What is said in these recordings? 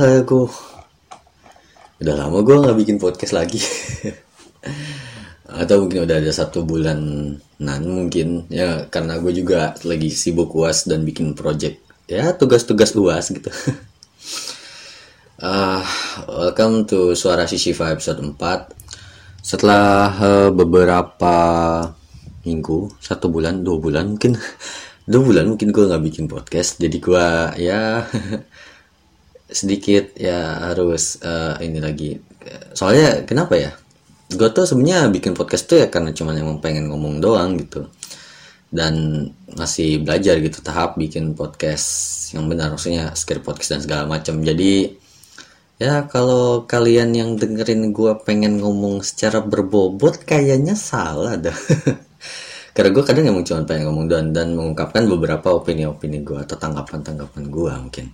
Aku udah lama gue nggak bikin podcast lagi. Atau mungkin udah ada satu bulan nan mungkin ya karena gue juga lagi sibuk uas dan bikin project ya tugas-tugas uas gitu. Ah, welcome to Suara Sisiva episode 4. Setelah uh, beberapa minggu, satu bulan, dua bulan mungkin, dua bulan mungkin gue nggak bikin podcast. Jadi gue ya sedikit ya harus uh, ini lagi. Soalnya kenapa ya? Gue tuh sebenarnya bikin podcast tuh ya karena cuman emang pengen ngomong doang gitu. Dan masih belajar gitu tahap bikin podcast yang benar. Maksudnya script podcast dan segala macam. Jadi ya kalau kalian yang dengerin gue pengen ngomong secara berbobot kayaknya salah dah. Karena gue kadang emang cuma pengen ngomong doang dan mengungkapkan beberapa opini-opini gue atau tanggapan-tanggapan gue mungkin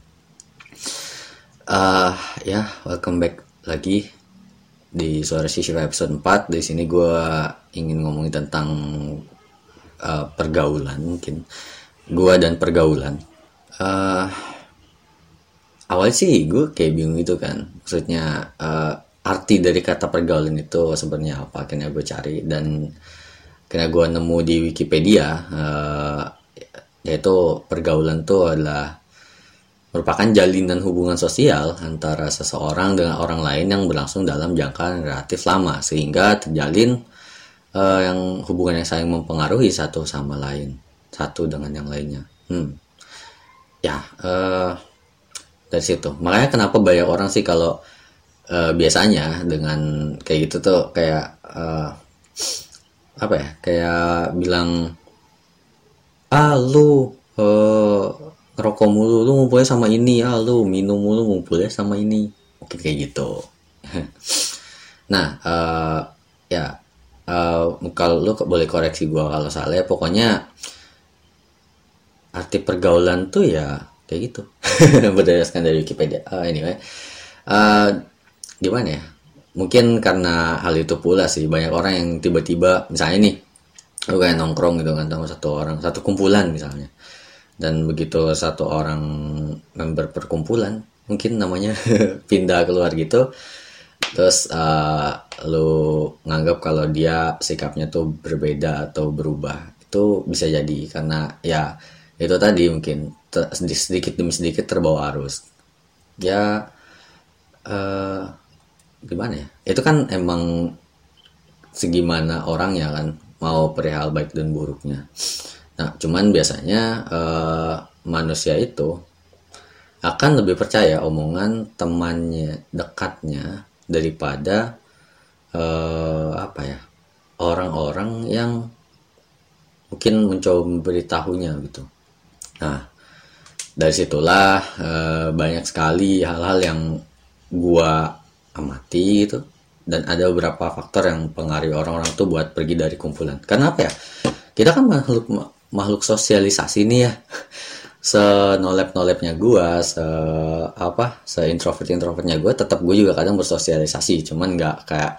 Uh, ya, welcome back lagi di Suara Sisiva episode 4. Di sini gue ingin ngomongin tentang uh, pergaulan mungkin. Gue dan pergaulan. Uh, awal sih gue kayak bingung itu kan. Maksudnya uh, arti dari kata pergaulan itu sebenarnya apa? Akhirnya gue cari dan karena gue nemu di Wikipedia uh, yaitu pergaulan itu adalah merupakan jalinan hubungan sosial antara seseorang dengan orang lain yang berlangsung dalam jangka relatif lama sehingga terjalin uh, yang hubungan yang saling mempengaruhi satu sama lain satu dengan yang lainnya hmm. ya uh, dari situ makanya kenapa banyak orang sih kalau uh, biasanya dengan kayak gitu tuh kayak uh, apa ya kayak bilang ah lu uh, ngerokok mulu lu ngumpulnya sama ini ah lu minum mulu ngumpulnya sama ini. Mungkin kayak gitu. Nah uh, ya uh, kalau lu boleh koreksi gua kalau salah ya. Pokoknya arti pergaulan tuh ya kayak gitu. Berdasarkan dari Wikipedia. Uh, anyway uh, gimana ya? Mungkin karena hal itu pula sih. Banyak orang yang tiba-tiba misalnya nih lu kayak nongkrong gitu kan sama satu orang satu kumpulan misalnya dan begitu satu orang member perkumpulan mungkin namanya pindah keluar gitu terus uh, lu nganggap kalau dia sikapnya tuh berbeda atau berubah itu bisa jadi. Karena ya itu tadi mungkin sedikit demi sedikit terbawa arus. Ya uh, gimana ya? Itu kan emang segimana orangnya kan mau perihal baik dan buruknya Nah, cuman biasanya uh, manusia itu akan lebih percaya omongan temannya dekatnya daripada uh, apa ya orang-orang yang mungkin mencoba memberitahunya gitu. Nah, dari situlah uh, banyak sekali hal-hal yang gua amati itu dan ada beberapa faktor yang pengaruhi orang-orang tuh buat pergi dari kumpulan. Kenapa ya? Kita kan makhluk makhluk sosialisasi nih ya. Senolep nolepnya gue se apa se introvert introvertnya gue tetap gue juga kadang bersosialisasi. Cuman nggak kayak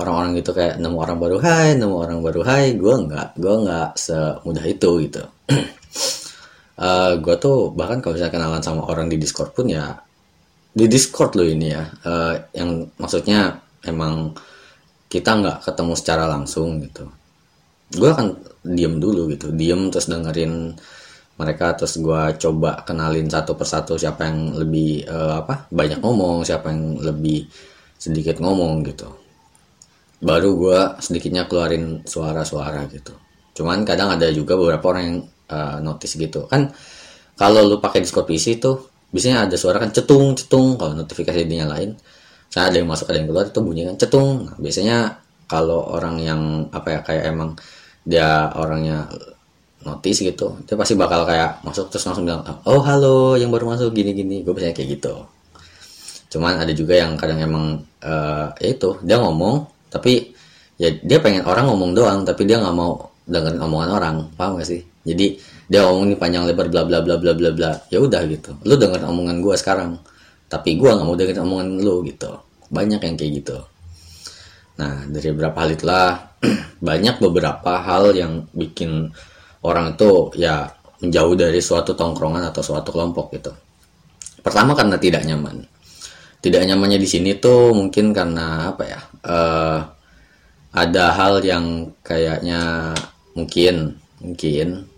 orang-orang gitu kayak nemu orang baru hai nemu orang baru hai gue nggak gue nggak semudah itu gitu. Uh, eh, gue tuh bahkan kalau misalnya kenalan sama orang di discord pun ya di discord loh ini ya. Uh, yang maksudnya emang kita nggak ketemu secara langsung gitu gue akan diem dulu gitu. Diem terus dengerin mereka terus gue coba kenalin satu persatu siapa yang lebih uh, apa banyak ngomong siapa yang lebih sedikit ngomong gitu. Baru gue sedikitnya keluarin suara-suara gitu. Cuman kadang ada juga beberapa orang yang uh, notice gitu. Kan kalau lu pakai Discord PC tuh biasanya ada suara kan cetung cetung kalau notifikasi dinyalain saya ada yang masuk ada yang keluar itu bunyi kan cetung. Nah, biasanya kalau orang yang apa ya kayak emang dia orangnya notice gitu dia pasti bakal kayak masuk terus langsung bilang oh halo yang baru masuk gini gini gue biasanya kayak gitu. Cuman ada juga yang kadang emang uh, ya itu dia ngomong tapi ya dia pengen orang ngomong doang tapi dia nggak mau dengerin omongan orang paham gak sih? Jadi dia ngomong ini panjang lebar bla bla bla bla bla bla ya udah gitu. Lu dengerin omongan gue sekarang tapi gue nggak mau dengerin omongan lu gitu. Banyak yang kayak gitu nah dari beberapa hal itulah banyak beberapa hal yang bikin orang itu ya menjauh dari suatu tongkrongan atau suatu kelompok gitu. Pertama karena tidak nyaman. tidak nyamannya di sini tuh mungkin karena apa ya uh, ada hal yang kayaknya mungkin mungkin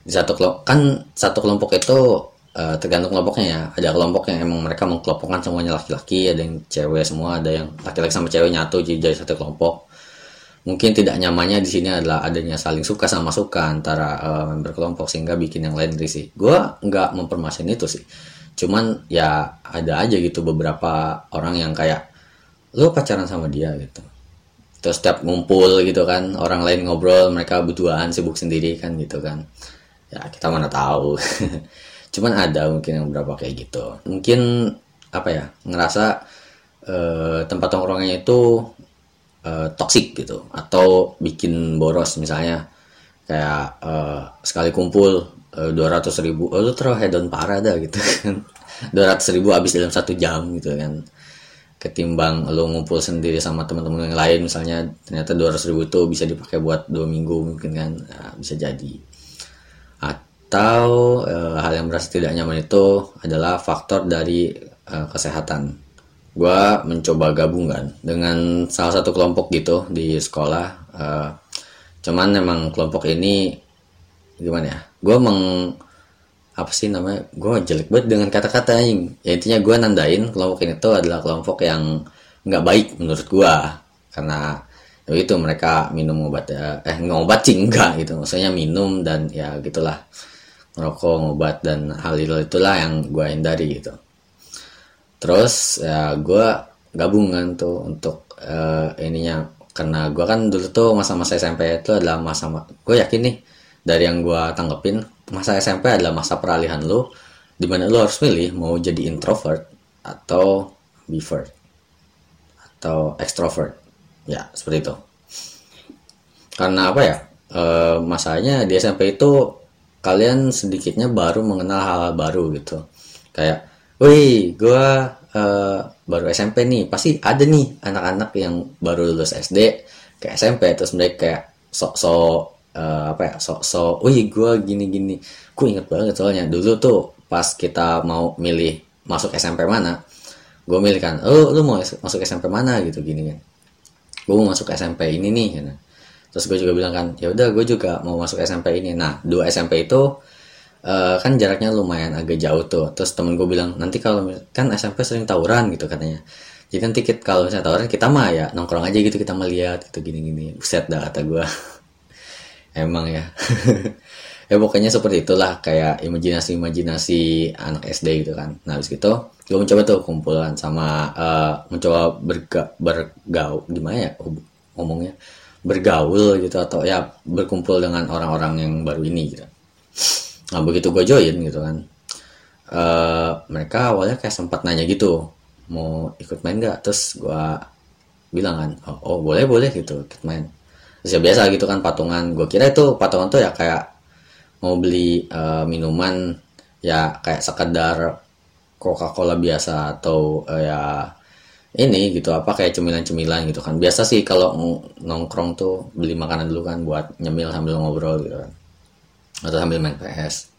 di satu kelompok kan satu kelompok itu uh, tergantung kelompoknya ya ada kelompok yang emang mereka mengkelompokkan semuanya laki-laki ada yang cewek semua ada yang laki-laki sama cewek nyatu jadi satu kelompok mungkin tidak nyamannya di sini adalah adanya saling suka sama suka antara uh, member kelompok sehingga bikin yang lain risih. Gue nggak mempermasalahin itu sih. Cuman ya ada aja gitu beberapa orang yang kayak lu pacaran sama dia gitu. Terus setiap ngumpul gitu kan orang lain ngobrol mereka berduaan sibuk sendiri kan gitu kan. Ya kita mana tahu. Cuman ada mungkin yang beberapa kayak gitu. Mungkin apa ya ngerasa uh, tempat tongkrongannya itu uh, toxic gitu. Atau bikin boros misalnya. Kayak uh, sekali kumpul eh, dua ratus ribu oh, lu terlalu hedon parah dah gitu kan. dua ratus ribu habis dalam satu jam gitu kan. Ketimbang lo ngumpul sendiri sama teman-teman yang lain misalnya ternyata dua ratus ribu itu bisa dipakai buat dua minggu mungkin kan. Nah, bisa jadi atau uh, hal yang merasa tidak nyaman itu adalah faktor dari uh, kesehatan. Gue mencoba gabungan dengan salah satu kelompok gitu di sekolah uh, cuman memang kelompok ini gimana ya gue meng apa sih namanya gue jelek banget dengan kata-kata yang ya intinya gue nandain kelompok ini tuh adalah kelompok yang nggak baik menurut gue karena ya itu mereka minum obat eh ngobat sih gitu. Maksudnya minum dan ya gitulah ngerokok ngobat dan hal hal itulah yang gue hindari gitu. Terus ya gue gabungan tuh untuk uh, ininya. Karena gue kan dulu tuh masa-masa SMP itu adalah masa gue yakin nih dari yang gue tanggepin masa SMP adalah masa peralihan lo di mana lo harus milih mau jadi introvert atau bivert atau extrovert. Ya seperti itu. Karena apa ya? E, masanya di SMP itu kalian sedikitnya baru mengenal hal-hal baru gitu. Kayak wih gue uh, baru SMP nih pasti ada nih anak-anak yang baru lulus SD ke SMP terus mereka kayak sok-sok uh, apa ya sok-sok wih gue gini-gini. Gue inget banget soalnya dulu tuh pas kita mau milih masuk SMP mana gue milih kan oh lu mau masuk SMP mana? Gitu gini kan. Gue mau masuk SMP ini nih gitu. Terus gue juga bilang kan ya udah gue juga mau masuk SMP ini. Nah dua SMP itu uh, kan jaraknya lumayan agak jauh tuh. Terus temen gue bilang nanti kalau kan SMP sering tawuran gitu katanya. Jadi nanti kita kalau misalnya tawuran kita mah ya nongkrong aja gitu kita melihat gitu gini-gini. Buset dah kata gue emang ya. Ya pokoknya seperti itulah kayak imajinasi-imajinasi anak SD gitu kan. Nah habis gitu gue mencoba tuh kumpulan sama uh, mencoba berga, bergaul. Gimana ya ngomongnya bergaul gitu atau ya berkumpul dengan orang-orang yang baru ini gitu. Nah begitu gue join gitu kan uh, mereka awalnya kayak sempat nanya gitu mau ikut main gak terus gue bilang kan oh, oh boleh boleh gitu ikut main. Terus ya biasa gitu kan patungan. Gue kira itu patungan tuh ya kayak mau beli uh, minuman ya kayak sekedar Coca-Cola biasa atau uh, ya ini gitu apa kayak cemilan-cemilan gitu kan. Biasa sih kalau nongkrong tuh beli makanan dulu kan buat nyemil sambil ngobrol gitu kan. Atau sambil main PS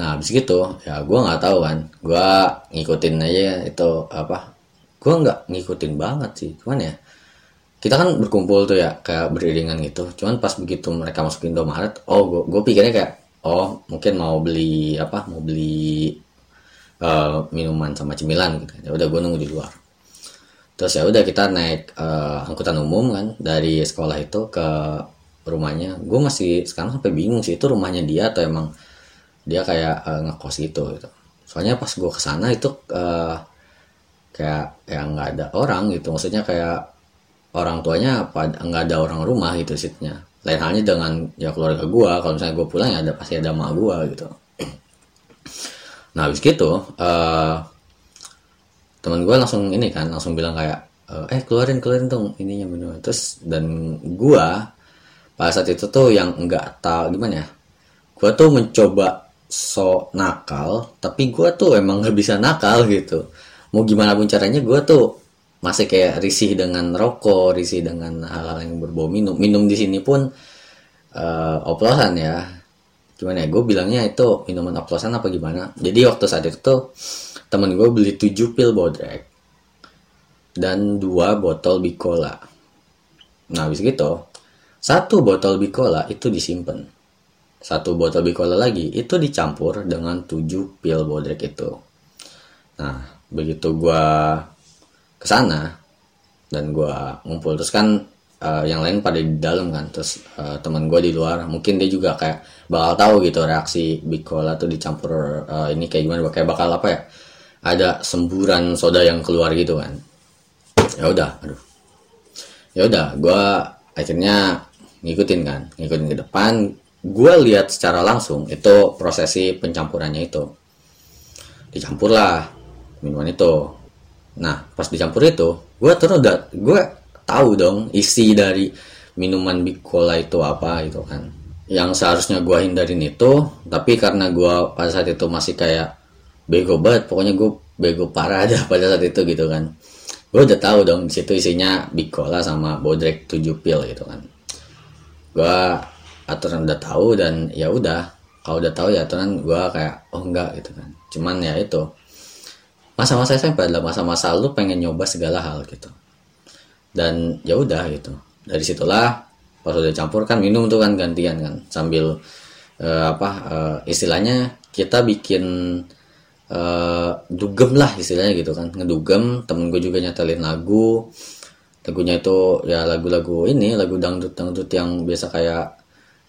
nah habis gitu ya gue nggak tahu kan. Gue ngikutin aja itu apa gue nggak ngikutin banget sih. Cuman ya kita kan berkumpul tuh ya kayak beriringan gitu. Cuman pas begitu mereka masuk Indomaret oh gue pikirnya kayak oh mungkin mau beli apa mau beli uh, minuman sama cemilan gitu. Ya udah gue nunggu di luar terus ya udah kita naik uh, angkutan umum kan dari sekolah itu ke rumahnya. Gue masih sekarang sampai bingung sih itu rumahnya dia atau emang dia kayak uh, ngekos gitu gitu. Soalnya pas gue ke sana itu uh, kayak kayak nggak ada orang gitu. Maksudnya kayak orang tuanya pada nggak ada orang rumah gitu sitnya. Lain halnya dengan ya keluarga gue kalau misalnya gue pulang ya ada pasti ada mak gue gitu. Nah habis gitu uh, teman gue langsung ini kan langsung bilang kayak eh keluarin keluarin dong ininya minum terus dan gue pada saat itu tuh yang nggak tahu gimana ya gue tuh mencoba so nakal tapi gue tuh emang nggak bisa nakal gitu. Mau gimana pun caranya gue tuh masih kayak risih dengan rokok risih dengan hal-hal yang berbau minum. Minum di sini pun uh, oplosan ya. Gimana ya gue bilangnya itu minuman oplosan apa gimana? Jadi waktu saat itu tuh temen gue beli 7 pil bodrek dan dua botol bicola nah habis gitu satu botol bicola itu disimpan. Satu botol bicola lagi itu dicampur dengan 7 pil bodrek itu. Nah begitu gue ke sana dan gue ngumpul terus kan uh, yang lain pada di dalam kan terus uh, teman gue di luar. Mungkin dia juga kayak bakal tahu gitu reaksi bicola tuh dicampur uh, ini kayak gimana kayak bakal apa ya ada semburan soda yang keluar gitu kan. Ya udah aduh. Ya udah gue akhirnya ngikutin kan ngikutin ke depan. Gue lihat secara langsung itu prosesi pencampurannya itu. Dicampur lah minuman itu. Nah pas dicampur itu gue terus udah gue tahu dong isi dari minuman bicola itu apa itu kan. Yang seharusnya gue hindarin itu tapi karena gue pada saat itu masih kayak bego banget pokoknya gue bego parah aja pada saat itu gitu kan. Gue udah tahu dong di situ isinya bicola sama bodrek 7 pil gitu kan. Gue aturan udah tahu dan ya udah kalau udah tahu ya aturan gue kayak oh enggak gitu kan. Cuman ya itu masa-masa SMP adalah masa-masa lu pengen nyoba segala hal gitu. Dan ya udah gitu. Dari situlah pas udah campur kan minum tuh kan gantian kan sambil uh, apa uh, istilahnya kita bikin uh, dugem lah istilahnya gitu kan. Ngedugem temen gue juga nyetelin lagu. Lagunya itu ya lagu-lagu ini lagu dangdut dangdut yang biasa kayak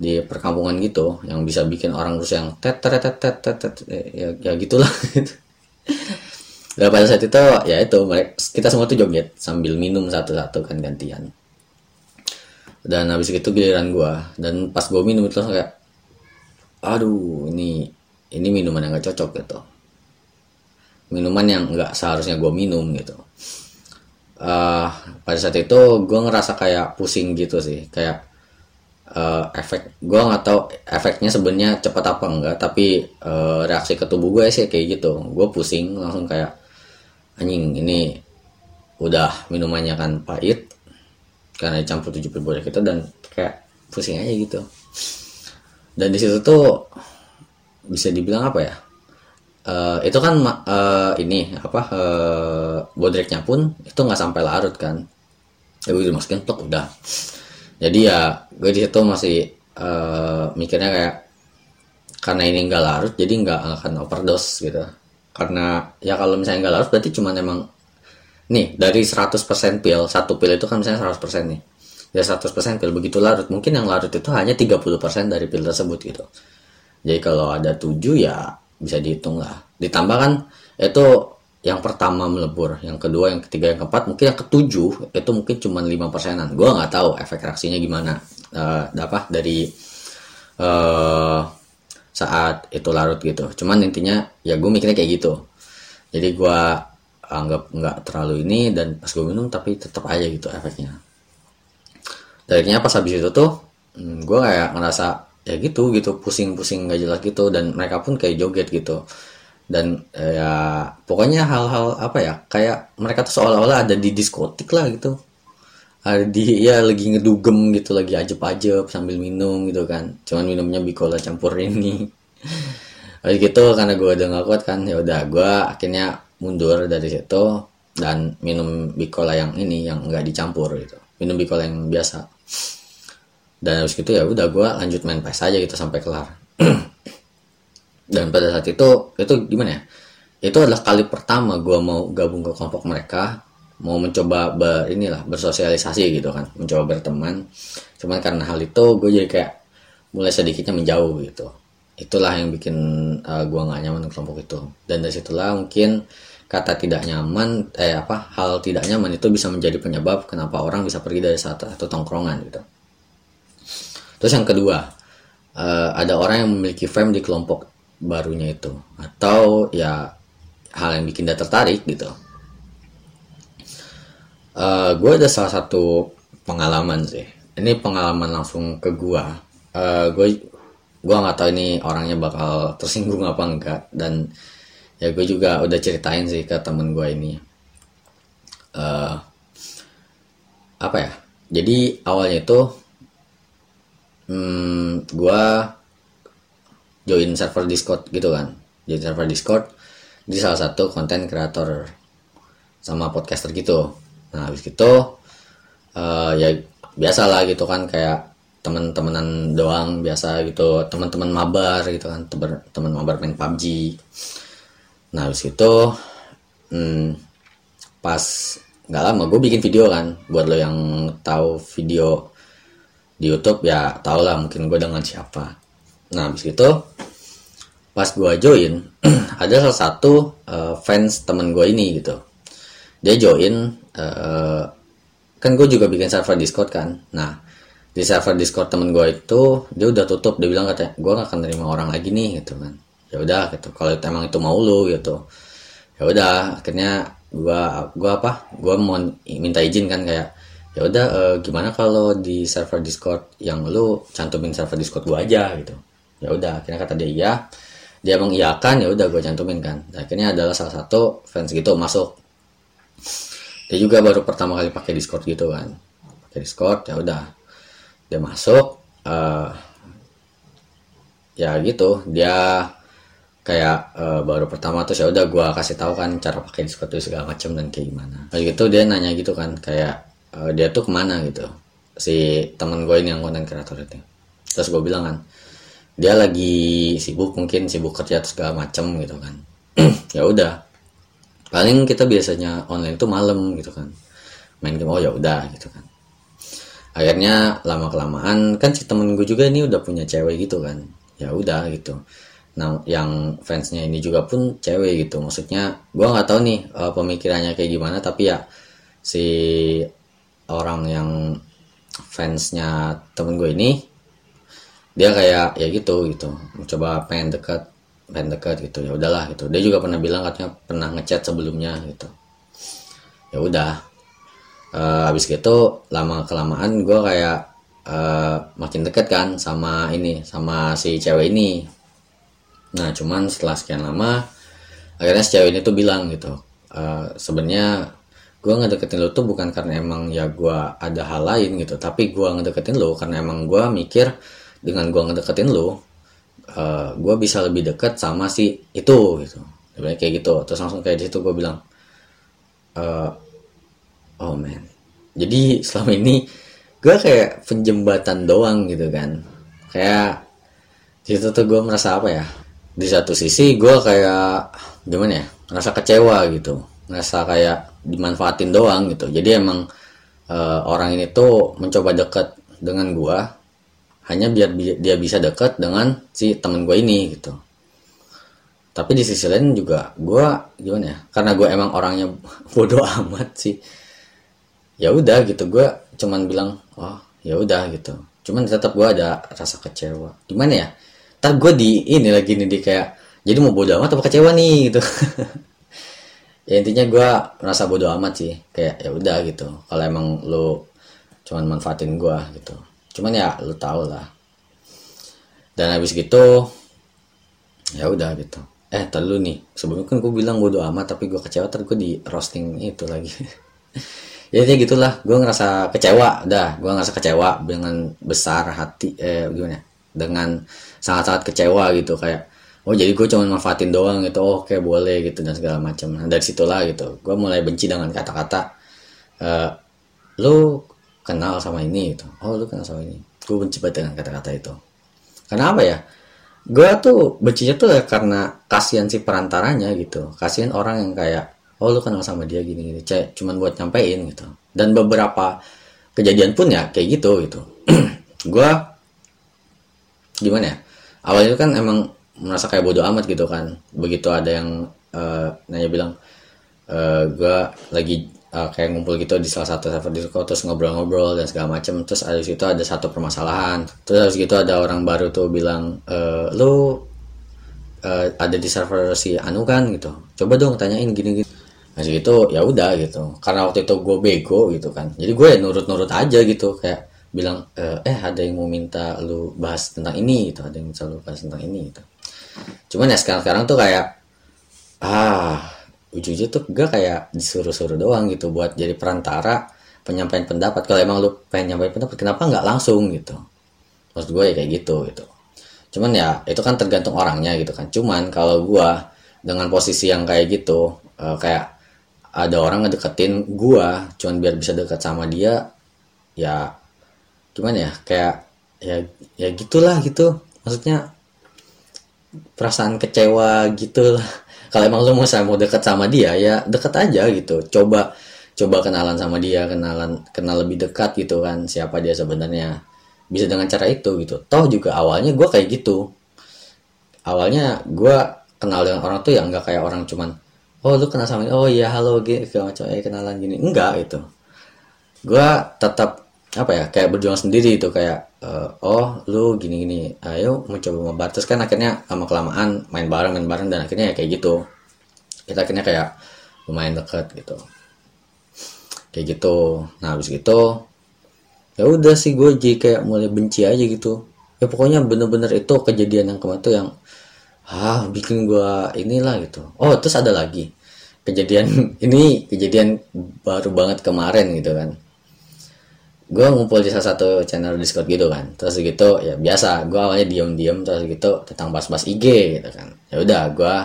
di perkampungan gitu yang bisa bikin orang terus yang tet tet tet tet tet, tet ya, ya gitulah. Gitu pada saat itu ya itu kita semua tuh joget sambil minum satu-satu kan gantian. Dan habis itu giliran gua. Dan pas gua minum itu langsung kayak aduh ini ini minuman yang gak cocok gitu minuman yang nggak seharusnya gua minum gitu. Uh, pada saat itu gua ngerasa kayak pusing gitu sih kayak uh, efek gue nggak tahu efeknya sebenarnya cepat apa enggak tapi uh, reaksi ke tubuh gue sih kayak gitu. Gue pusing langsung kayak anjing ini udah minumannya kan pahit karena dicampur tujuh puluh kita dan kayak pusing aja gitu. Dan di situ tuh bisa dibilang apa ya uh, itu kan uh, ini apa uh, bodreknya pun itu nggak sampai larut kan. Ya gue dimasukin tuh udah. Jadi ya gue di situ masih uh, mikirnya kayak karena ini nggak larut jadi nggak akan overdose gitu. Karena ya kalau misalnya nggak larut berarti cuma emang nih dari 100% pil satu pil itu kan misalnya 100% nih. Ya 100% pil begitu larut. Mungkin yang larut itu hanya 30% dari pil tersebut gitu. Jadi kalau ada 7 ya bisa dihitung lah. Ditambah kan itu yang pertama melebur yang kedua yang ketiga yang keempat mungkin yang ketujuh itu mungkin cuma lima persenan. Gue nggak tahu efek reaksinya gimana. Uh, apa dari uh, saat itu larut gitu. Cuman intinya ya gue mikirnya kayak gitu. Jadi gue anggap nggak terlalu ini dan pas gue minum tapi tetap aja gitu efeknya. Darinya pas habis itu tuh hmm, gue kayak ngerasa ya gitu gitu. Pusing-pusing gak jelas gitu. Dan mereka pun kayak joget gitu. Dan eh, ya pokoknya hal-hal apa ya kayak mereka tuh seolah-olah ada di diskotik lah gitu. Ada di ya lagi ngedugem gitu lagi ajep-ajep sambil minum gitu kan. Cuman minumnya bicola campur ini. Habis gitu karena gue udah gak kuat kan ya udah gue akhirnya mundur dari situ dan minum bicola yang ini yang nggak dicampur gitu. Minum bicola yang biasa dan habis gitu ya udah gue lanjut main PES aja gitu sampai kelar. Dan pada saat itu itu gimana ya? Itu adalah kali pertama gue mau gabung ke kelompok mereka mau mencoba ber inilah bersosialisasi gitu kan mencoba berteman. Cuman karena hal itu gue jadi kayak mulai sedikitnya menjauh gitu. Itulah yang bikin uh, gue nggak nyaman kelompok itu. Dan dari situlah mungkin kata tidak nyaman eh apa hal tidak nyaman itu bisa menjadi penyebab kenapa orang bisa pergi dari satu, tongkrongan gitu terus yang kedua uh, ada orang yang memiliki fame di kelompok barunya itu. Atau ya hal yang bikin dia tertarik gitu. Uh, eh, gue ada salah satu pengalaman sih. Ini pengalaman langsung ke gue uh, gue gue nggak tahu ini orangnya bakal tersinggung apa enggak. Dan ya gue juga udah ceritain sih ke temen gue ini. Uh, apa ya? Jadi awalnya itu hmm, gue join server discord gitu kan. Join server discord di salah satu konten kreator sama podcaster gitu. Nah habis gitu uh, ya biasa lah gitu kan kayak teman-temanan doang biasa gitu teman-teman mabar gitu kan teman mabar main PUBG nah habis itu hmm, pas nggak lama gue bikin video kan buat lo yang tahu video di YouTube ya tau lah mungkin gue dengan siapa. Nah habis itu pas gue join ada salah satu uh, fans temen gue ini gitu. Dia join uh, kan gue juga bikin server Discord kan. Nah di server Discord temen gue itu dia udah tutup. Dia bilang katanya gue gak akan terima orang lagi nih gitu kan. Ya udah gitu. Kalau emang itu mau lu gitu. Ya udah akhirnya gue gua apa? Gue mau minta izin kan kayak ya udah uh, gimana kalau di server Discord yang lu cantumin server Discord gue aja gitu. Ya udah akhirnya kata dia iya. Dia mengiyakan ya udah gue cantumin kan. Nah, akhirnya adalah salah satu fans gitu masuk. Dia juga baru pertama kali pakai Discord gitu kan. Pakai Discord ya udah. Dia masuk uh, ya gitu. Dia kayak uh, baru pertama tuh ya udah gue kasih tahu kan cara pakai Discord itu segala macam dan kayak gimana. Lalu gitu dia nanya gitu kan kayak uh, dia tuh ke mana gitu? Si temen gue ini yang konten kreator itu. Terus gue bilang kan dia lagi sibuk mungkin sibuk kerja atau segala macam gitu kan. ya udah paling kita biasanya online tuh malam gitu kan. Main game oh ya udah gitu kan. Akhirnya lama kelamaan kan si temen gue juga ini udah punya cewek gitu kan. Ya udah gitu. Nah yang fansnya ini juga pun cewek gitu. Maksudnya gue nggak tahu nih uh, pemikirannya kayak gimana tapi ya si orang yang fansnya temen gue ini dia kayak ya gitu gitu. Coba pengen deket pengen deket gitu. Ya udahlah gitu. Dia juga pernah bilang katanya pernah ngechat sebelumnya gitu. Ya udah. Uh, habis gitu lama kelamaan gue kayak uh, makin deket kan sama ini sama si cewek ini. Nah cuman setelah sekian lama akhirnya si cewek ini tuh bilang gitu uh, sebenarnya gue ngedeketin lo tuh bukan karena emang ya gue ada hal lain gitu tapi gue ngedeketin lo karena emang gue mikir dengan gue ngedeketin lo uh, gue bisa lebih deket sama si itu gitu. Kayak gitu terus langsung kayak di situ gue bilang uh, oh man. Jadi selama ini gue kayak penjembatan doang gitu kan. Kayak di situ tuh gue merasa apa ya di satu sisi gue kayak gimana ya merasa kecewa gitu. Merasa kayak dimanfaatin doang gitu. Jadi emang uh, orang ini tuh mencoba deket dengan gue hanya biar bi dia bisa deket dengan si temen gue ini gitu. Tapi di sisi lain juga gue gimana ya karena gue emang orangnya bodoh amat sih ya udah gitu. Gue cuman bilang oh ya udah gitu. Cuman tetap gue ada rasa kecewa. Gimana ya tak gue di ini lagi nih di kayak jadi mau bodoh amat apa kecewa nih? gitu ya intinya gue merasa bodoh amat sih. Kayak ya udah gitu. Kalau emang lo cuman manfaatin gue gitu. Cuman ya lo tau lah. Dan habis gitu ya udah gitu. Eh terlalu nih. Sebelumnya kan gue bilang bodoh amat tapi gue kecewa terus gue di roasting itu lagi. Ya intinya gitulah. Gue ngerasa kecewa. Dah gue ngerasa kecewa dengan besar hati eh gimana dengan sangat-sangat kecewa gitu. Kayak oh jadi gue cuma manfaatin doang gitu. Oh kayak boleh gitu dan segala macam. Nah, dari situlah gitu gue mulai benci dengan kata-kata uh, lu kenal sama ini gitu. Oh lu kenal sama ini. Gue benci banget dengan kata-kata itu. Karena apa ya? Gue tuh bencinya tuh ya karena kasihan si perantaranya gitu. Kasihan orang yang kayak oh lu kenal sama dia gini gini. Cek cuman buat nyampein gitu. Dan beberapa kejadian pun ya kayak gitu gitu. Gue gimana ya? Awalnya kan emang merasa kayak bodoh amat gitu kan. Begitu ada yang uh, nanya bilang uh, eh, gue lagi uh, kayak ngumpul gitu di salah satu server Discord terus ngobrol-ngobrol dan segala macem terus ada situ ada satu permasalahan. Terus habis gitu ada orang baru tuh bilang e, lu uh, ada di server si Anu kan? Gitu. Coba dong tanyain gini-gini. Nah itu ya udah gitu. Karena waktu itu gue bego gitu kan. Jadi gue ya nurut-nurut aja gitu kayak bilang eh, eh ada yang mau minta lu bahas tentang ini gitu ada yang minta lu bahas tentang ini gitu cuman ya sekarang sekarang tuh kayak ah ujungnya tuh gue kayak disuruh-suruh doang gitu buat jadi perantara penyampaian pendapat. Kalau emang lu pengen nyampaikan pendapat kenapa nggak langsung gitu? Maksud gue ya kayak gitu gitu. Cuman ya itu kan tergantung orangnya gitu kan. Cuman kalau gue dengan posisi yang kayak gitu uh, kayak ada orang ngedeketin gua cuman biar bisa dekat sama dia ya gimana ya kayak ya ya gitulah gitu. Maksudnya perasaan kecewa gitu lah. Kalau emang lu mau mau deket sama dia ya deket aja gitu. Coba coba kenalan sama dia kenalan kenal lebih dekat gitu kan siapa dia sebenarnya. Bisa dengan cara itu gitu. Toh juga awalnya gue kayak gitu. Awalnya gue kenal dengan orang tuh yang nggak kayak orang cuman oh lu kenal sama oh iya halo segala macam eh kenalan gini. Enggak gitu. Gue tetap apa ya kayak berjuang sendiri itu kayak uh, oh lu gini gini ayo mencoba terus kan akhirnya lama kelamaan main bareng main bareng dan akhirnya ya kayak gitu. Kita akhirnya kayak lumayan deket gitu. Kayak gitu. Nah habis gitu ya udah sih gue jadi kayak mulai benci aja gitu. Ya pokoknya bener-bener itu kejadian yang kemarin tuh yang ah bikin gua inilah gitu. Oh terus ada lagi kejadian ini kejadian baru banget kemarin gitu kan gue ngumpul di salah satu channel Discord gitu kan. Terus gitu ya biasa gue awalnya diem-diem terus gitu tentang bahas-bahas IG gitu kan. Ya udah gue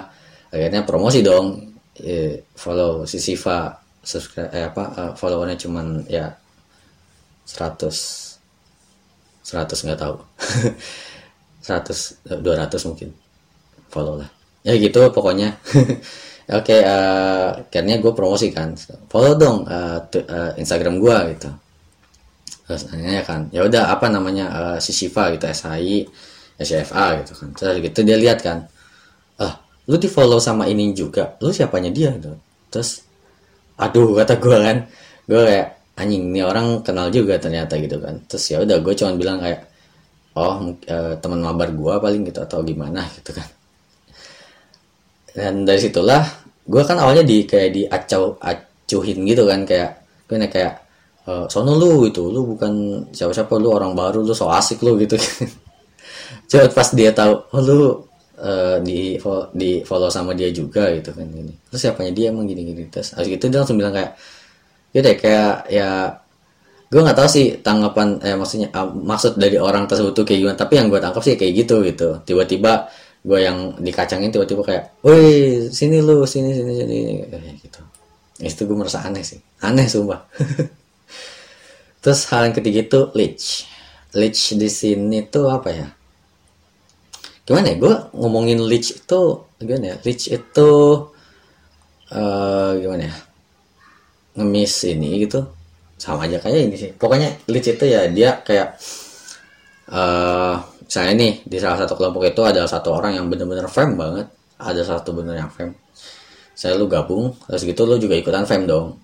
akhirnya promosi dong. Eh, follow si Siva subscribe eh, apa uh, followernya cuman ya 100 100 nggak tahu. 100 200 mungkin follow lah. Ya gitu pokoknya. Oke okay, uh, eh, akhirnya gue promosikan follow dong uh, uh, Instagram gue gitu terus nanya kan ya udah apa namanya uh, si Shiva gitu SHI SFA gitu kan. Terus gitu dia lihat kan ah lu di follow sama ini juga lu siapanya dia? Gitu. Terus aduh kata gue kan. Gue kayak anjing ini orang kenal juga ternyata gitu kan. Terus ya udah gue cuma bilang kayak oh uh, teman mabar gue paling gitu atau gimana gitu kan. Dan dari situlah gue kan awalnya di kayak di acau acuhin gitu kan kayak gue kayak e, sono lu itu lu bukan siapa-siapa lu orang baru lu so asik lu gitu. Coba pas dia tahu oh lu uh, di di follow sama dia juga gitu kan ini terus siapanya dia? Emang gini gini terus habis itu dia langsung bilang kayak ya deh kayak ya gue nggak tahu sih tanggapan eh maksudnya uh, maksud dari orang tersebut tuh kayak gimana tapi yang gue tangkap sih kayak gitu gitu. Tiba-tiba gue yang dikacangin tiba-tiba kayak woi sini lu sini sini sini kayak gitu. Itu gue merasa aneh sih. Aneh sumpah terus hal yang ketiga itu leech. Leech di sini tuh apa ya? Gimana ya? Gue ngomongin leech itu gimana ya? Leech itu uh, gimana ya? Ngemis ini gitu. Sama aja kayak ini sih. Pokoknya leech itu ya dia kayak uh, misalnya nih di salah satu kelompok itu ada satu orang yang benar-benar fam banget. Ada satu bener yang fam saya lu gabung terus gitu lu juga ikutan fam dong.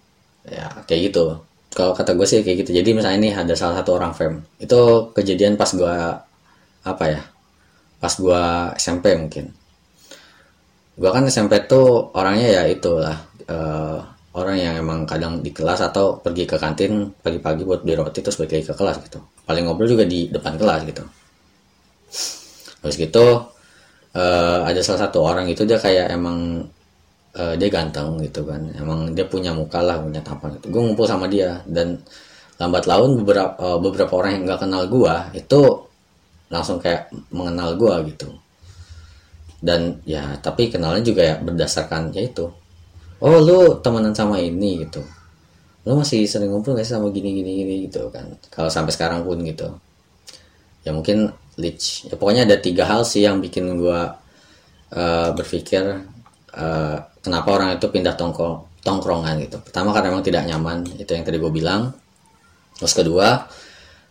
Ya kayak gitu kalau kata gue sih kayak gitu. Jadi misalnya nih ada salah satu orang fam. Itu kejadian pas gue apa ya pas gue SMP mungkin. Gue kan SMP tuh orangnya ya itulah uh, orang yang emang kadang di kelas atau pergi ke kantin pagi-pagi buat beli roti terus balik ke kelas gitu. Paling ngobrol juga di depan kelas gitu. Habis gitu uh, ada salah satu orang itu dia kayak emang uh, dia ganteng gitu kan. Emang dia punya muka lah punya tampan gitu. Gue ngumpul sama dia. Dan lambat laun beberapa uh, beberapa orang yang nggak kenal gue itu langsung kayak mengenal gue gitu. Dan ya tapi kenalnya juga ya berdasarkan ya itu. Oh lu temenan sama ini gitu. Lu masih sering ngumpul gak sih sama gini gini gini gitu kan? Kalau sampai sekarang pun gitu. Ya mungkin Leach ya pokoknya ada tiga hal sih yang bikin gue uh, berpikir uh, kenapa orang itu pindah tongkrong tongkrongan gitu. Pertama karena memang tidak nyaman itu yang tadi gue bilang. Terus kedua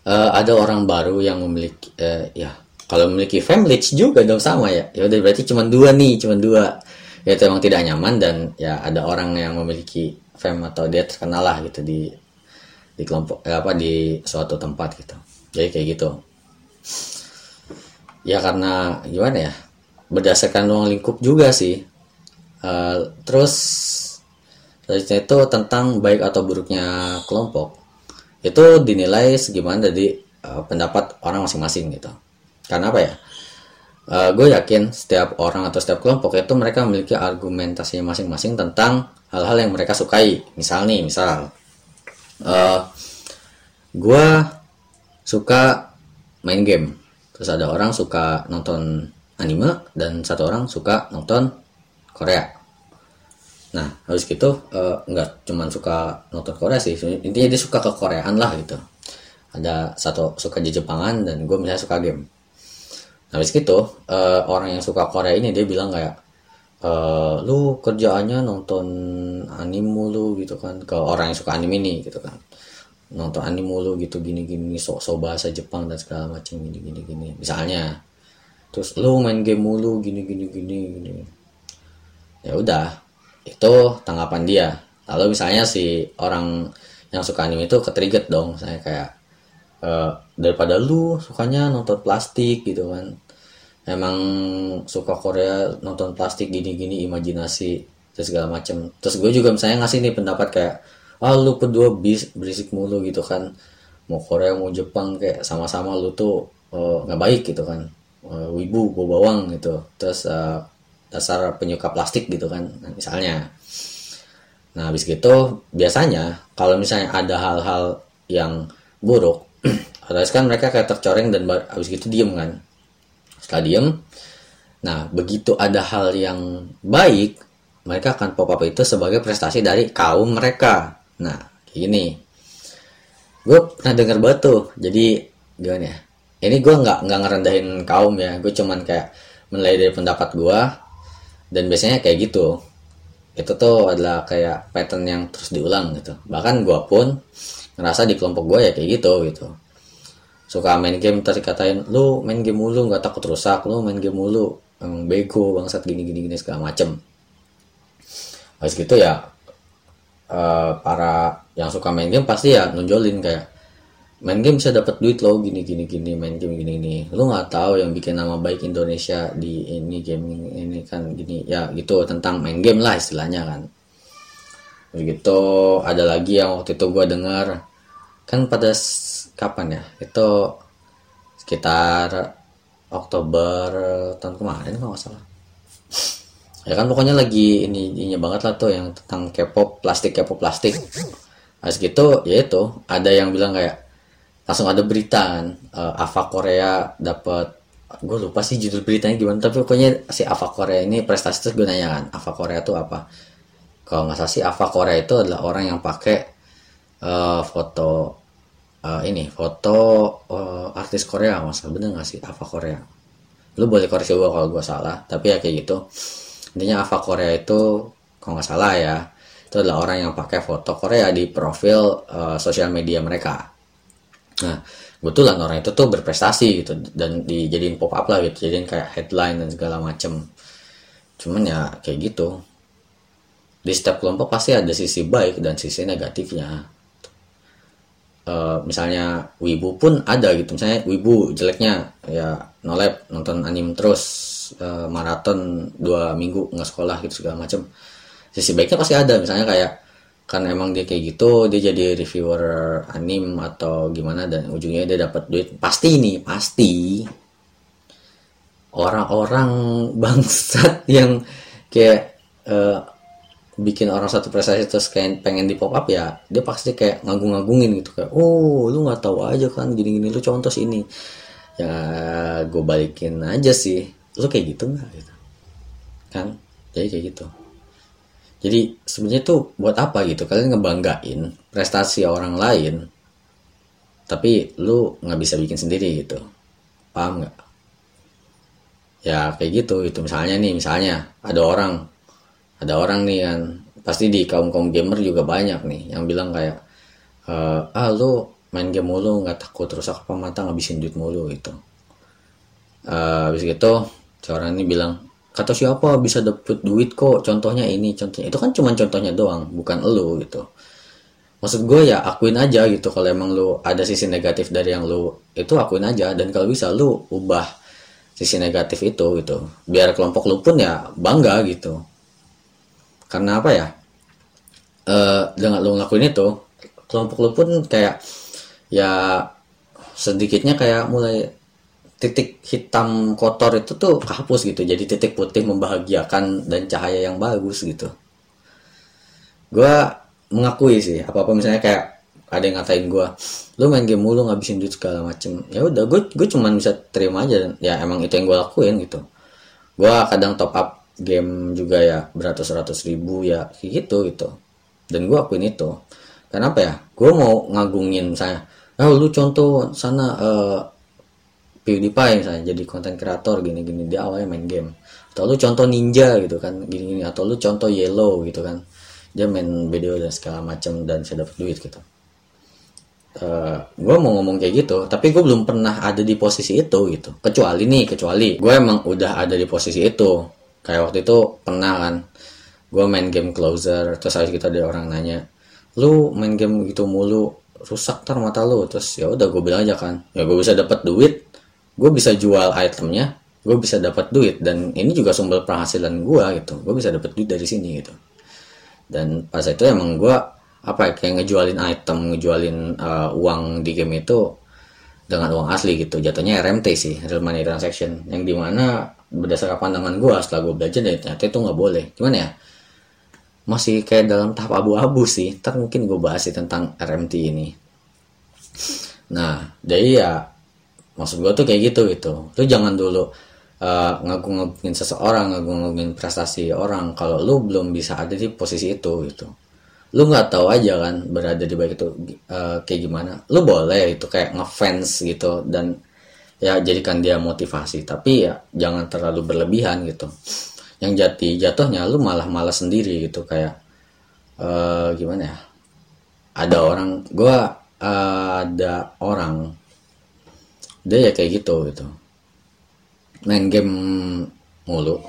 uh, ada orang baru yang memiliki uh, ya kalau memiliki family juga dong sama ya. Ya udah berarti cuma dua nih cuma dua. Ya itu emang tidak nyaman dan ya ada orang yang memiliki fam atau dia terkenal lah gitu di di kelompok eh, apa di suatu tempat gitu. Jadi kayak gitu. Ya karena gimana ya? Berdasarkan ruang lingkup juga sih uh, terus selanjutnya itu tentang baik atau buruknya kelompok. Itu dinilai segimana dari uh, pendapat orang masing-masing gitu. Karena apa ya? Uh, gue yakin setiap orang atau setiap kelompok itu mereka memiliki argumentasi masing-masing tentang hal-hal yang mereka sukai. Misal nih misal. Uh, gue suka main game. Terus ada orang suka nonton anime dan satu orang suka nonton Korea. Nah habis gitu uh, nggak cuman suka nonton Korea sih. Intinya dia suka ke Koreaan lah gitu. Ada satu suka di Jepangan dan gue misalnya suka game. Nah, habis gitu uh, orang yang suka Korea ini dia bilang kayak uh, lu kerjaannya nonton anime mulu gitu kan ke orang yang suka anime ini gitu kan. Nonton anime mulu gitu gini gini sok sok bahasa Jepang dan segala macam gini gini. Gini misalnya terus lu main game mulu gini gini gini gini ya udah itu tanggapan dia. Lalu misalnya si orang yang suka anime itu ketrigger dong saya kayak uh, daripada lu sukanya nonton plastik gitu kan. Emang suka Korea nonton plastik gini-gini imajinasi terus segala macem. Terus gue juga misalnya ngasih nih pendapat kayak ah lu berdua bis berisik mulu gitu kan. Mau Korea mau Jepang kayak sama-sama lu tuh eh, nggak uh, baik gitu kan. Uh, wibu bawa bawang gitu. Terus uh, dasar penyuka plastik gitu kan nah, misalnya. Nah habis gitu biasanya kalau misalnya ada hal-hal yang buruk otomatis kan mereka kayak tercoreng dan habis gitu diem kan. Setelah diem nah begitu ada hal yang baik mereka akan pop up itu sebagai prestasi dari kaum mereka. Nah gini. Gue pernah dengar batu jadi gimana ya ini gue nggak nggak ngerendahin kaum ya gue cuman kayak menilai dari pendapat gue dan biasanya kayak gitu. Itu tuh adalah kayak pattern yang terus diulang gitu. Bahkan gue pun ngerasa di kelompok gue ya kayak gitu gitu. Suka main game terus dikatain lu main game mulu nggak takut rusak. Lu main game mulu yang bego bangsat gini gini gini segala macem. Habis gitu ya uh, para yang suka main game pasti ya nunjolin kayak main game bisa dapat duit loh gini gini gini main game gini gini. Lu nggak tahu yang bikin nama baik Indonesia di ini gaming ini kan gini. Ya gitu tentang main game lah istilahnya kan. Begitu ada lagi yang waktu itu gue dengar kan pada kapan ya? Itu sekitar Oktober tahun kemarin kalau nggak salah. Ya kan pokoknya lagi ini ini banget lah tuh yang tentang K-pop plastik K-pop plastik. Habis gitu ya itu ada yang bilang kayak langsung ada berita kan uh, Ava Korea dapat gue lupa sih judul beritanya gimana tapi pokoknya si Ava Korea ini prestasi terus gue nanya kan Ava Korea itu apa? Kalau nggak salah sih Ava Korea itu adalah orang yang pakai uh, foto uh, ini foto uh, artis Korea masa bener nggak sih Ava Korea? Lu boleh koreksi gue kalau gue salah tapi ya kayak gitu. Intinya Ava Korea itu kalau nggak salah ya itu adalah orang yang pakai foto Korea di profil uh, sosial media mereka Nah, kebetulan orang itu tuh berprestasi gitu dan dijadiin pop up lah gitu, jadiin kayak headline dan segala macem. Cuman ya kayak gitu. Di setiap kelompok pasti ada sisi baik dan sisi negatifnya. Uh, misalnya wibu pun ada gitu misalnya wibu jeleknya ya nolep nonton anime terus uh, maraton dua minggu nggak sekolah gitu segala macem sisi baiknya pasti ada misalnya kayak kan emang dia kayak gitu dia jadi reviewer anim atau gimana dan ujungnya dia dapat duit. Pasti nih pasti orang-orang bangsat yang kayak uh, bikin orang satu prestasi terus kayak pengen di pop up ya dia pasti kayak ngagung-ngagungin gitu. Kayak oh lu nggak tahu aja kan gini-gini lu contoh sini. Ya gue balikin aja sih. Lu kayak gitu nggak? Gitu. Kan? Jadi kayak gitu jadi sebenarnya tuh buat apa gitu? Kalian ngebanggain prestasi orang lain tapi lu nggak bisa bikin sendiri gitu. Paham nggak? Ya kayak gitu. Itu misalnya nih misalnya ada orang ada orang nih kan. Pasti di kaum kaum gamer juga banyak nih yang bilang kayak e, ah lu main game mulu nggak takut rusak apa mata ngabisin duit mulu gitu. Uh, habis gitu seorang ini bilang kata siapa bisa dapet duit kok? Contohnya ini contohnya itu kan cuma contohnya doang bukan lo gitu. Maksud gue ya akuin aja gitu. Kalau emang lu ada sisi negatif dari yang lu itu akuin aja. Dan kalau bisa lu ubah sisi negatif itu gitu. Biar kelompok lu pun ya bangga gitu. Karena apa ya? E, dengan lu ngelakuin itu kelompok lu pun kayak ya sedikitnya kayak mulai titik hitam kotor itu tuh kehapus gitu. Jadi titik putih membahagiakan dan cahaya yang bagus gitu. Gue mengakui sih apa apa misalnya kayak ada yang ngatain gue lu main game mulu ngabisin duit segala macem. Ya udah gue gue cuman bisa terima aja ya emang itu yang gue lakuin gitu. Gue kadang top up game juga ya beratus-ratus ribu ya gitu gitu. Dan gue akuin itu. Kenapa ya? Gue mau ngagungin saya oh lu contoh sana uh, PewDiePie misalnya jadi konten kreator gini-gini dia awalnya main game. Atau lu contoh ninja gitu kan gini-gini. Atau lu contoh yellow gitu kan dia main video dan segala macam dan saya dapat duit gitu. Uh, eh, gue mau ngomong kayak gitu tapi gue belum pernah ada di posisi itu gitu. Kecuali nih kecuali gue emang udah ada di posisi itu. Kayak waktu itu pernah kan gue main game closer terus habis kita ada orang nanya lu main game gitu mulu rusak tar mata lu. Terus ya udah gue bilang aja kan ya gue bisa dapat duit gue bisa jual itemnya gue bisa dapat duit dan ini juga sumber penghasilan gue gitu. Gue bisa dapat duit dari sini gitu. Dan pas itu emang gue apa ya kayak ngejualin item ngejualin uh, uang di game itu dengan uang asli gitu. Jatuhnya RMT sih real money transaction. Yang di mana berdasarkan pandangan gue setelah gue belajar dari ternyata itu nggak boleh. Gimana ya masih kayak dalam tahap abu-abu sih. Ntar mungkin gue bahas sih tentang RMT ini. Nah jadi ya maksud gue tuh kayak gitu gitu. Lu jangan dulu uh, ngagung-ngagungin seseorang ngagung-ngagungin prestasi orang kalau lu belum bisa ada di posisi itu gitu. Lu nggak tahu aja kan berada di balik itu uh, kayak gimana. Lu boleh itu kayak ngefans gitu dan ya jadikan dia motivasi. Tapi ya jangan terlalu berlebihan gitu. Yang jati jatuhnya lu malah malah sendiri gitu. Kayak uh, gimana ya? Ada orang gua uh, ada orang dia ya kayak gitu gitu. Main game mulu.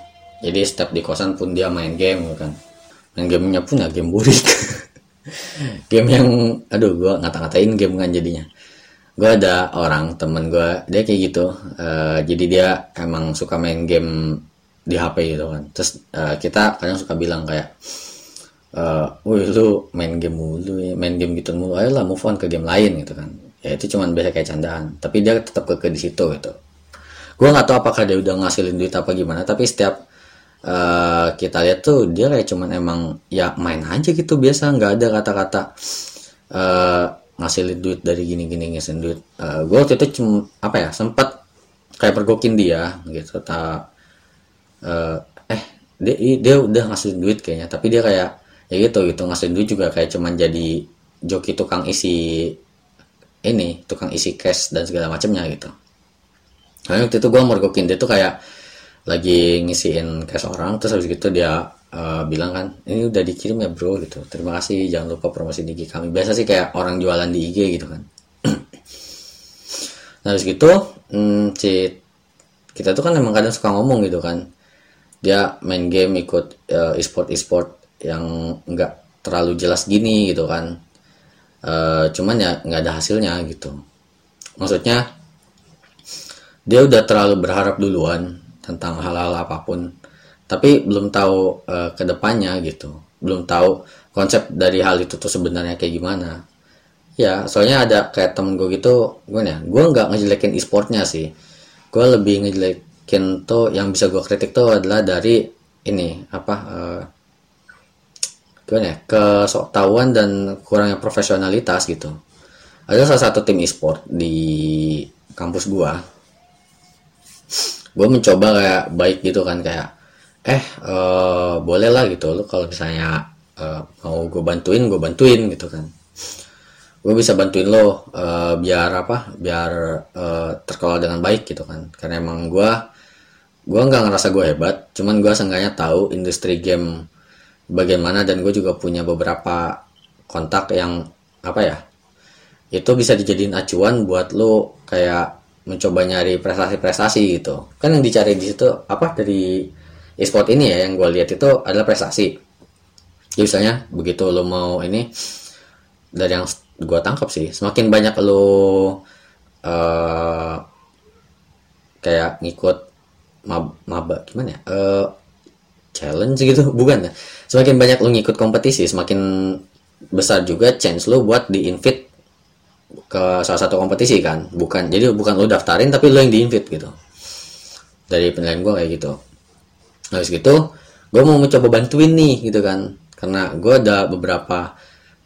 Jadi setiap di kosan pun dia main game gitu kan. Main gamenya pun ya game burik. Game yang aduh gue ngata-ngatain game kan jadinya. Gue ada orang temen gue dia kayak gitu. Uh, jadi dia emang suka main game di HP gitu kan. Terus uh, kita kadang suka bilang kayak uh, wih lu main game mulu ya main game gitu mulu. Ayolah move on ke game lain gitu kan ya itu cuman biasa kayak candaan. Tapi dia tetap ke di situ gitu. Gue nggak tahu apakah dia udah ngasilin duit apa gimana tapi setiap uh, kita lihat tuh dia kayak cuman emang ya main aja gitu biasa. Nggak ada kata-kata uh, ngasilin duit dari gini-gini ngasilin duit. Uh, gue waktu itu cuma apa ya sempat kayak pergokin dia gitu. Tak uh, eh dia dia udah ngasilin duit kayaknya. Tapi dia kayak ya gitu gitu. Ngasilin duit juga kayak cuman jadi joki tukang isi ini tukang isi cash dan segala macamnya gitu. Nah, waktu itu gue mergokin dia tuh kayak lagi ngisiin cash orang terus habis gitu dia uh, bilang kan ini udah dikirim ya bro gitu. Terima kasih jangan lupa promosi di IG kami. Biasa sih kayak orang jualan di IG gitu kan. Nah habis gitu hmm, si kita tuh kan emang kadang suka ngomong gitu kan. Dia main game ikut uh, e-sport e-sport yang enggak terlalu jelas gini gitu kan uh, cuman ya nggak ada hasilnya gitu. Maksudnya dia udah terlalu berharap duluan tentang hal-hal apa pun. Tapi belum tahu uh, ke depannya gitu. Belum tahu konsep dari hal itu tuh sebenarnya kayak gimana. Ya soalnya ada kayak temen gue gitu gue ya gue nggak ngejelekin e-sportnya sih. Gue lebih ngejelekin tuh yang bisa gue kritik tuh adalah dari ini apa uh, gimana ya kesoktahuan dan kurangnya profesionalitas gitu. Ada salah satu tim e-sport di kampus gua. Gue mencoba kayak baik gitu kan kayak eh uh, boleh lah gitu lo kalau misalnya uh, mau gue bantuin gue bantuin gitu kan. Gue bisa bantuin lo uh, biar apa biar uh, terkelola dengan baik gitu kan. Karena emang gue gue nggak ngerasa gue hebat cuman gue seenggaknya tahu industri game bagaimana dan gue juga punya beberapa kontak yang apa ya itu bisa dijadiin acuan buat lo kayak mencoba nyari prestasi-prestasi gitu. Kan yang dicari di situ apa dari e-sport ini ya yang gue lihat itu adalah prestasi. Ya misalnya begitu lo mau ini dari yang gue tangkap sih semakin banyak lo uh, kayak ngikut mab maba gimana ya uh, challenge gitu? Bukan ya? Semakin banyak lo ngikut kompetisi semakin besar juga chance lo buat di invite ke salah satu kompetisi kan? Bukan jadi bukan lo daftarin tapi lo yang di invite gitu. Dari penilaian gue kayak gitu. Habis gitu gue mau mencoba bantuin nih gitu kan? Karena gue ada beberapa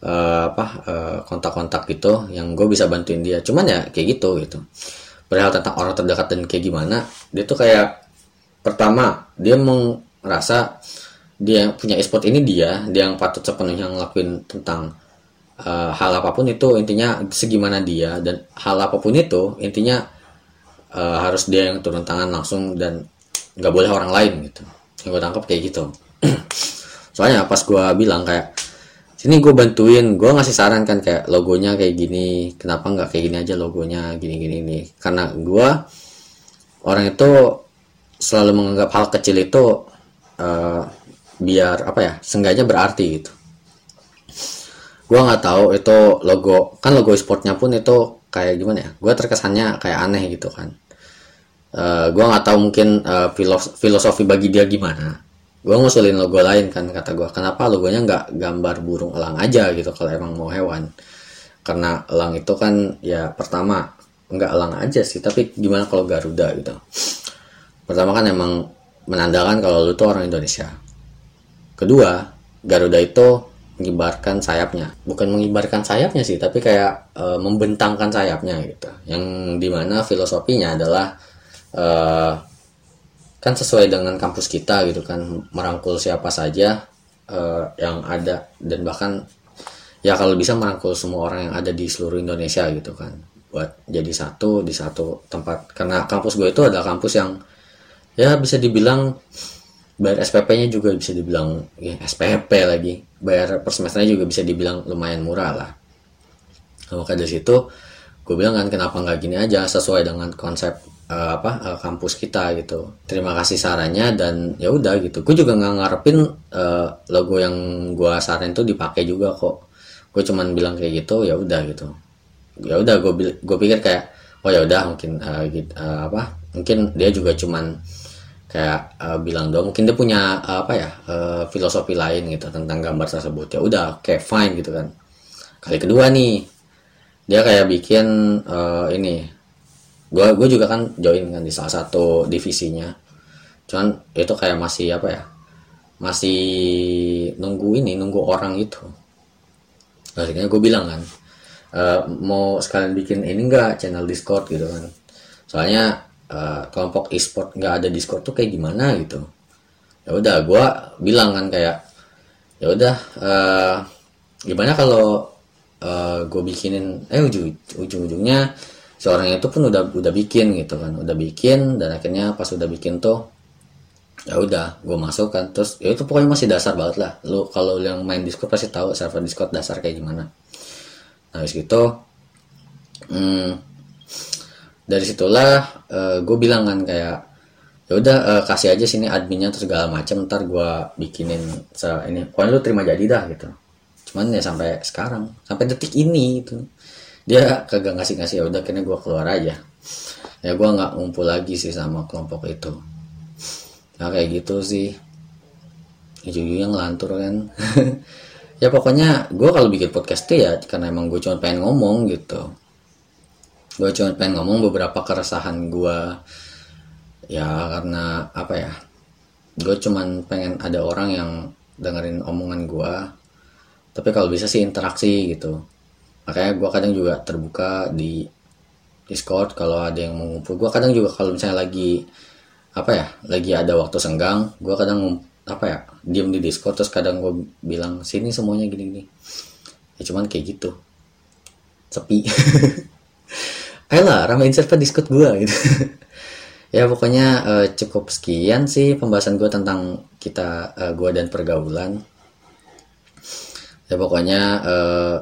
uh, apa uh, kontak-kontak gitu yang gue bisa bantuin dia. Cuman ya kayak gitu gitu. Perihal tentang orang terdekat dan kayak gimana dia tuh kayak pertama dia meng ngerasa dia punya e-sport ini dia dia yang patut sepenuhnya ngelakuin tentang uh, hal apa pun itu intinya segimana dia dan hal apa pun itu intinya uh, harus dia yang turun tangan langsung dan nggak boleh orang lain gitu. Yang gue tangkap kayak gitu. Soalnya pas gue bilang kayak sini gue bantuin gue ngasih saran kan kayak logonya kayak gini kenapa nggak kayak gini aja logonya gini gini ini karena gue orang itu selalu menganggap hal kecil itu uh, biar apa ya sengaja berarti gitu. Gue nggak tahu itu logo kan logo e-sportnya pun itu kayak gimana ya gue terkesannya kayak aneh gitu kan. Uh, eh, gue nggak tahu mungkin uh, filosofi bagi dia gimana. Gue ngusulin logo lain kan kata gue kenapa logonya nggak gambar burung elang aja gitu kalau emang mau hewan? Karena elang itu kan ya pertama nggak elang aja sih tapi gimana kalau garuda gitu? Pertama kan emang menandakan kalau lu tuh orang Indonesia Kedua, Garuda itu mengibarkan sayapnya. Bukan mengibarkan sayapnya sih, tapi kayak e, membentangkan sayapnya gitu. Yang di mana filosofinya adalah e, kan sesuai dengan kampus kita gitu kan, merangkul siapa saja e, yang ada dan bahkan ya kalau bisa merangkul semua orang yang ada di seluruh Indonesia gitu kan buat jadi satu di satu tempat karena kampus gue itu adalah kampus yang ya bisa dibilang bayar SPP-nya juga bisa dibilang ya, SPP lagi. Bayar per semesternya juga bisa dibilang lumayan murah lah. Nah, maka dari situ gue bilang kan kenapa nggak gini aja sesuai dengan konsep uh, apa uh, kampus kita gitu. Terima kasih sarannya dan ya udah gitu. Gue juga nggak ngarepin uh, logo yang gue saran itu dipakai juga kok. Gue cuman bilang kayak gitu ya udah gitu. Ya udah gue gue pikir kayak oh ya udah mungkin uh, gitu, uh, apa mungkin dia juga cuman kayak uh, bilang dong mungkin dia punya uh, apa ya uh, filosofi lain gitu tentang gambar tersebut. Ya udah kayak fine gitu kan. Kali kedua nih dia kayak bikin uh, ini. Gue gue juga kan join kan di salah satu divisinya. Cuman itu kayak masih apa ya masih nunggu ini nunggu orang itu. Akhirnya gue bilang kan uh, mau sekalian bikin ini enggak channel discord gitu kan. Soalnya uh, kelompok e-sport nggak ada discord tuh kayak gimana gitu. Ya udah gue bilang kan kayak ya udah uh, gimana kalau uh, eh, gue bikinin eh ujung ujung ujungnya seorang itu pun udah udah bikin gitu kan udah bikin dan akhirnya pas udah bikin tuh ya udah gue masuk kan. Terus ya itu pokoknya masih dasar banget lah. Lu kalau yang main discord pasti tahu server discord dasar kayak gimana. Nah gitu hmm, dari situlah uh, eh, gue bilang kan kayak ya udah uh, kasih aja sini adminnya terus segala macam ntar gue bikinin se ini pokoknya lu terima jadi dah gitu. Cuman ya sampai sekarang sampai detik ini itu dia kagak ngasih ngasih ya udah kayaknya gue keluar aja. Ya gue nggak ngumpul lagi sih sama kelompok itu. Nah kayak gitu sih. Ujung-ujungnya ngelantur kan. Ya pokoknya gue kalau bikin podcast tuh ya karena emang gue cuma pengen ngomong gitu gue cuma pengen ngomong beberapa keresahan gue ya karena apa ya? Gue cuman pengen ada orang yang dengerin omongan gue tapi kalau bisa sih interaksi gitu. Makanya gue kadang juga terbuka di Discord kalau ada yang mau ngumpul. Gue kadang juga kalau misalnya lagi apa ya lagi ada waktu senggang gue kadang apa ya diem di Discord terus kadang gue bilang sini semuanya gini-gini. Ya cuman kayak gitu. Sepi ayolah ramein server discord gue gitu. Ya pokoknya uh, cukup sekian sih pembahasan gue tentang kita uh, eh, gue dan pergaulan. Ya pokoknya uh,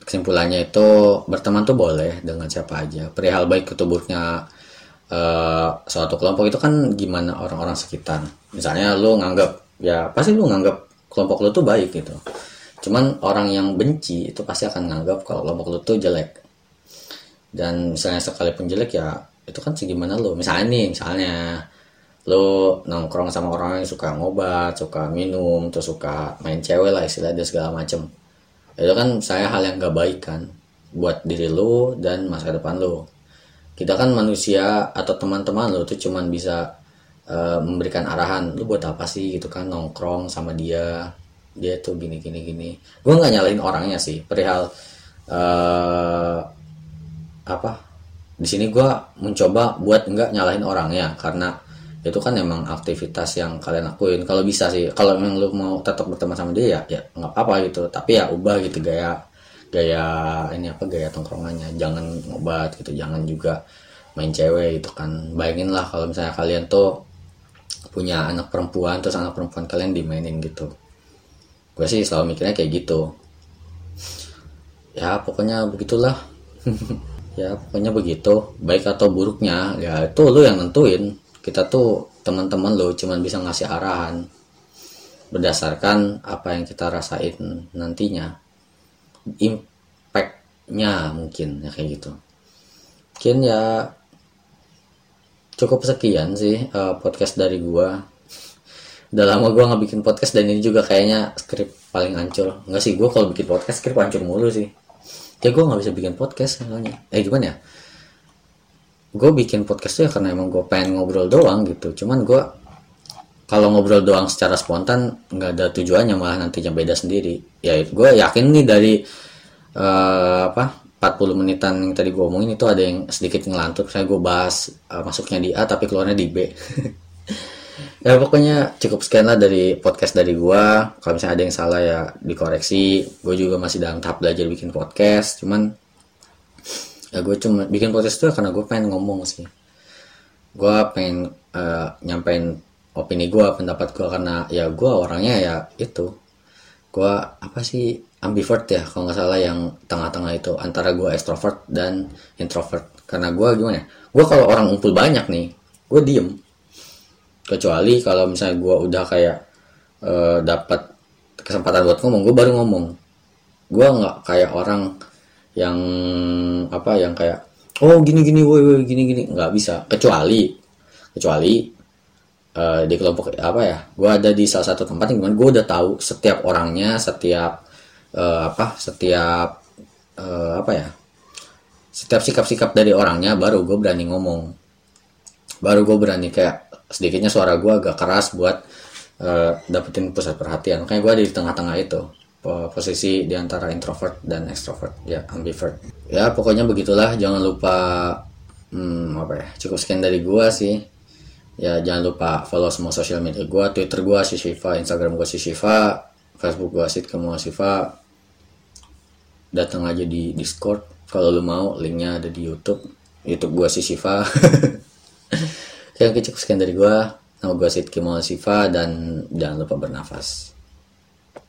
kesimpulannya itu berteman tuh boleh dengan siapa aja. Perihal baik atau uh, suatu kelompok itu kan gimana orang-orang sekitar. Misalnya lu nganggap ya pasti lu nganggap kelompok lu tuh baik gitu. Cuman orang yang benci itu pasti akan nganggap kalau kelompok lu tuh jelek dan misalnya sekalipun jelek ya itu kan segimana lo misalnya nih misalnya lo nongkrong sama orang yang suka ngobat suka minum terus suka main cewek lah istilahnya segala macem. Itu kan saya hal yang gak baik kan buat diri lo dan masa depan lo kita kan manusia atau teman-teman lo tuh cuman bisa uh, memberikan arahan lo buat apa sih? gitu kan nongkrong sama dia. Dia tuh gini gini gini. Gue nggak nyalain orangnya sih perihal uh, apa di sini gue mencoba buat nggak nyalahin orangnya karena itu kan emang aktivitas yang kalian lakuin. Kalau bisa sih kalau memang lu mau tetap berteman sama dia ya ya nggak apa gitu. Tapi ya ubah gitu gaya gaya ini apa gaya tongkrongannya. Jangan ngobat gitu jangan juga main cewek gitu kan. Bayangin lah kalau misalnya kalian tuh punya anak perempuan terus anak perempuan kalian dimainin gitu. Gue sih selalu mikirnya kayak gitu. Ya pokoknya begitulah ya pokoknya begitu. Baik atau buruknya ya itu lu yang nentuin. Kita tuh teman-teman lo cuman bisa ngasih arahan. Berdasarkan apa yang kita rasain nantinya. Impactnya mungkin ya kayak gitu. Mungkin ya cukup sekian sih uh, podcast dari gua. Udah lama gua nggak bikin podcast dan ini juga kayaknya skrip paling hancur nggak sih gua kalau bikin podcast skrip hancur mulu sih ya gua nggak bisa bikin podcast misalnya eh gimana ya gue bikin podcast tuh ya karena emang gue pengen ngobrol doang gitu. Cuman gue kalau ngobrol doang secara spontan nggak ada tujuannya malah nantinya beda sendiri. Ya gue yakin nih dari uh, apa 40 menitan yang tadi gue omongin itu ada yang sedikit ngelantur. Saya gue bahas uh, masuknya di A tapi keluarnya di B ya pokoknya cukup sekian lah dari podcast dari gue kalau misalnya ada yang salah ya dikoreksi. Gue juga masih dalam tahap belajar bikin podcast cuman ya gue cuma bikin podcast itu karena gue pengen ngomong sih. Gue pengen uh, nyampein opini gue pendapat gue karena ya gue orangnya ya itu. Gue apa sih ambivert ya kalau nggak salah yang tengah-tengah itu antara gue extrovert dan introvert. Karena gue gimana ya gue kalau orang ngumpul banyak nih gue diem kecuali kalau misalnya gue udah kayak uh, dapat kesempatan buat ngomong gue baru ngomong. Gue nggak kayak orang yang apa yang kayak oh gini gini woi woi gini gini nggak bisa. Kecuali kecuali uh, di kelompok apa ya gue ada di salah satu tempat yang gue udah tahu setiap orangnya setiap uh, apa setiap uh, apa ya setiap sikap-sikap dari orangnya baru gue berani ngomong. Baru gue berani kayak sedikitnya suara gue agak keras buat uh, dapetin pusat perhatian. Makanya gue di tengah-tengah itu. Posisi di antara introvert dan extrovert. Ya ambivert. Ya pokoknya begitulah. Jangan lupa hmm, apa ya cukup sekian dari gua sih. Ya jangan lupa follow semua sosial media gua. Twitter gua si Shiva. Instagram gua si Shiva. Facebook gua sit kamu Shiva. Datang aja di discord. Kalau lu mau linknya ada di youtube. Youtube gua si Shiva yang cukup sekian dari gua. Nama gua Sid Kemal Siva dan jangan lupa bernafas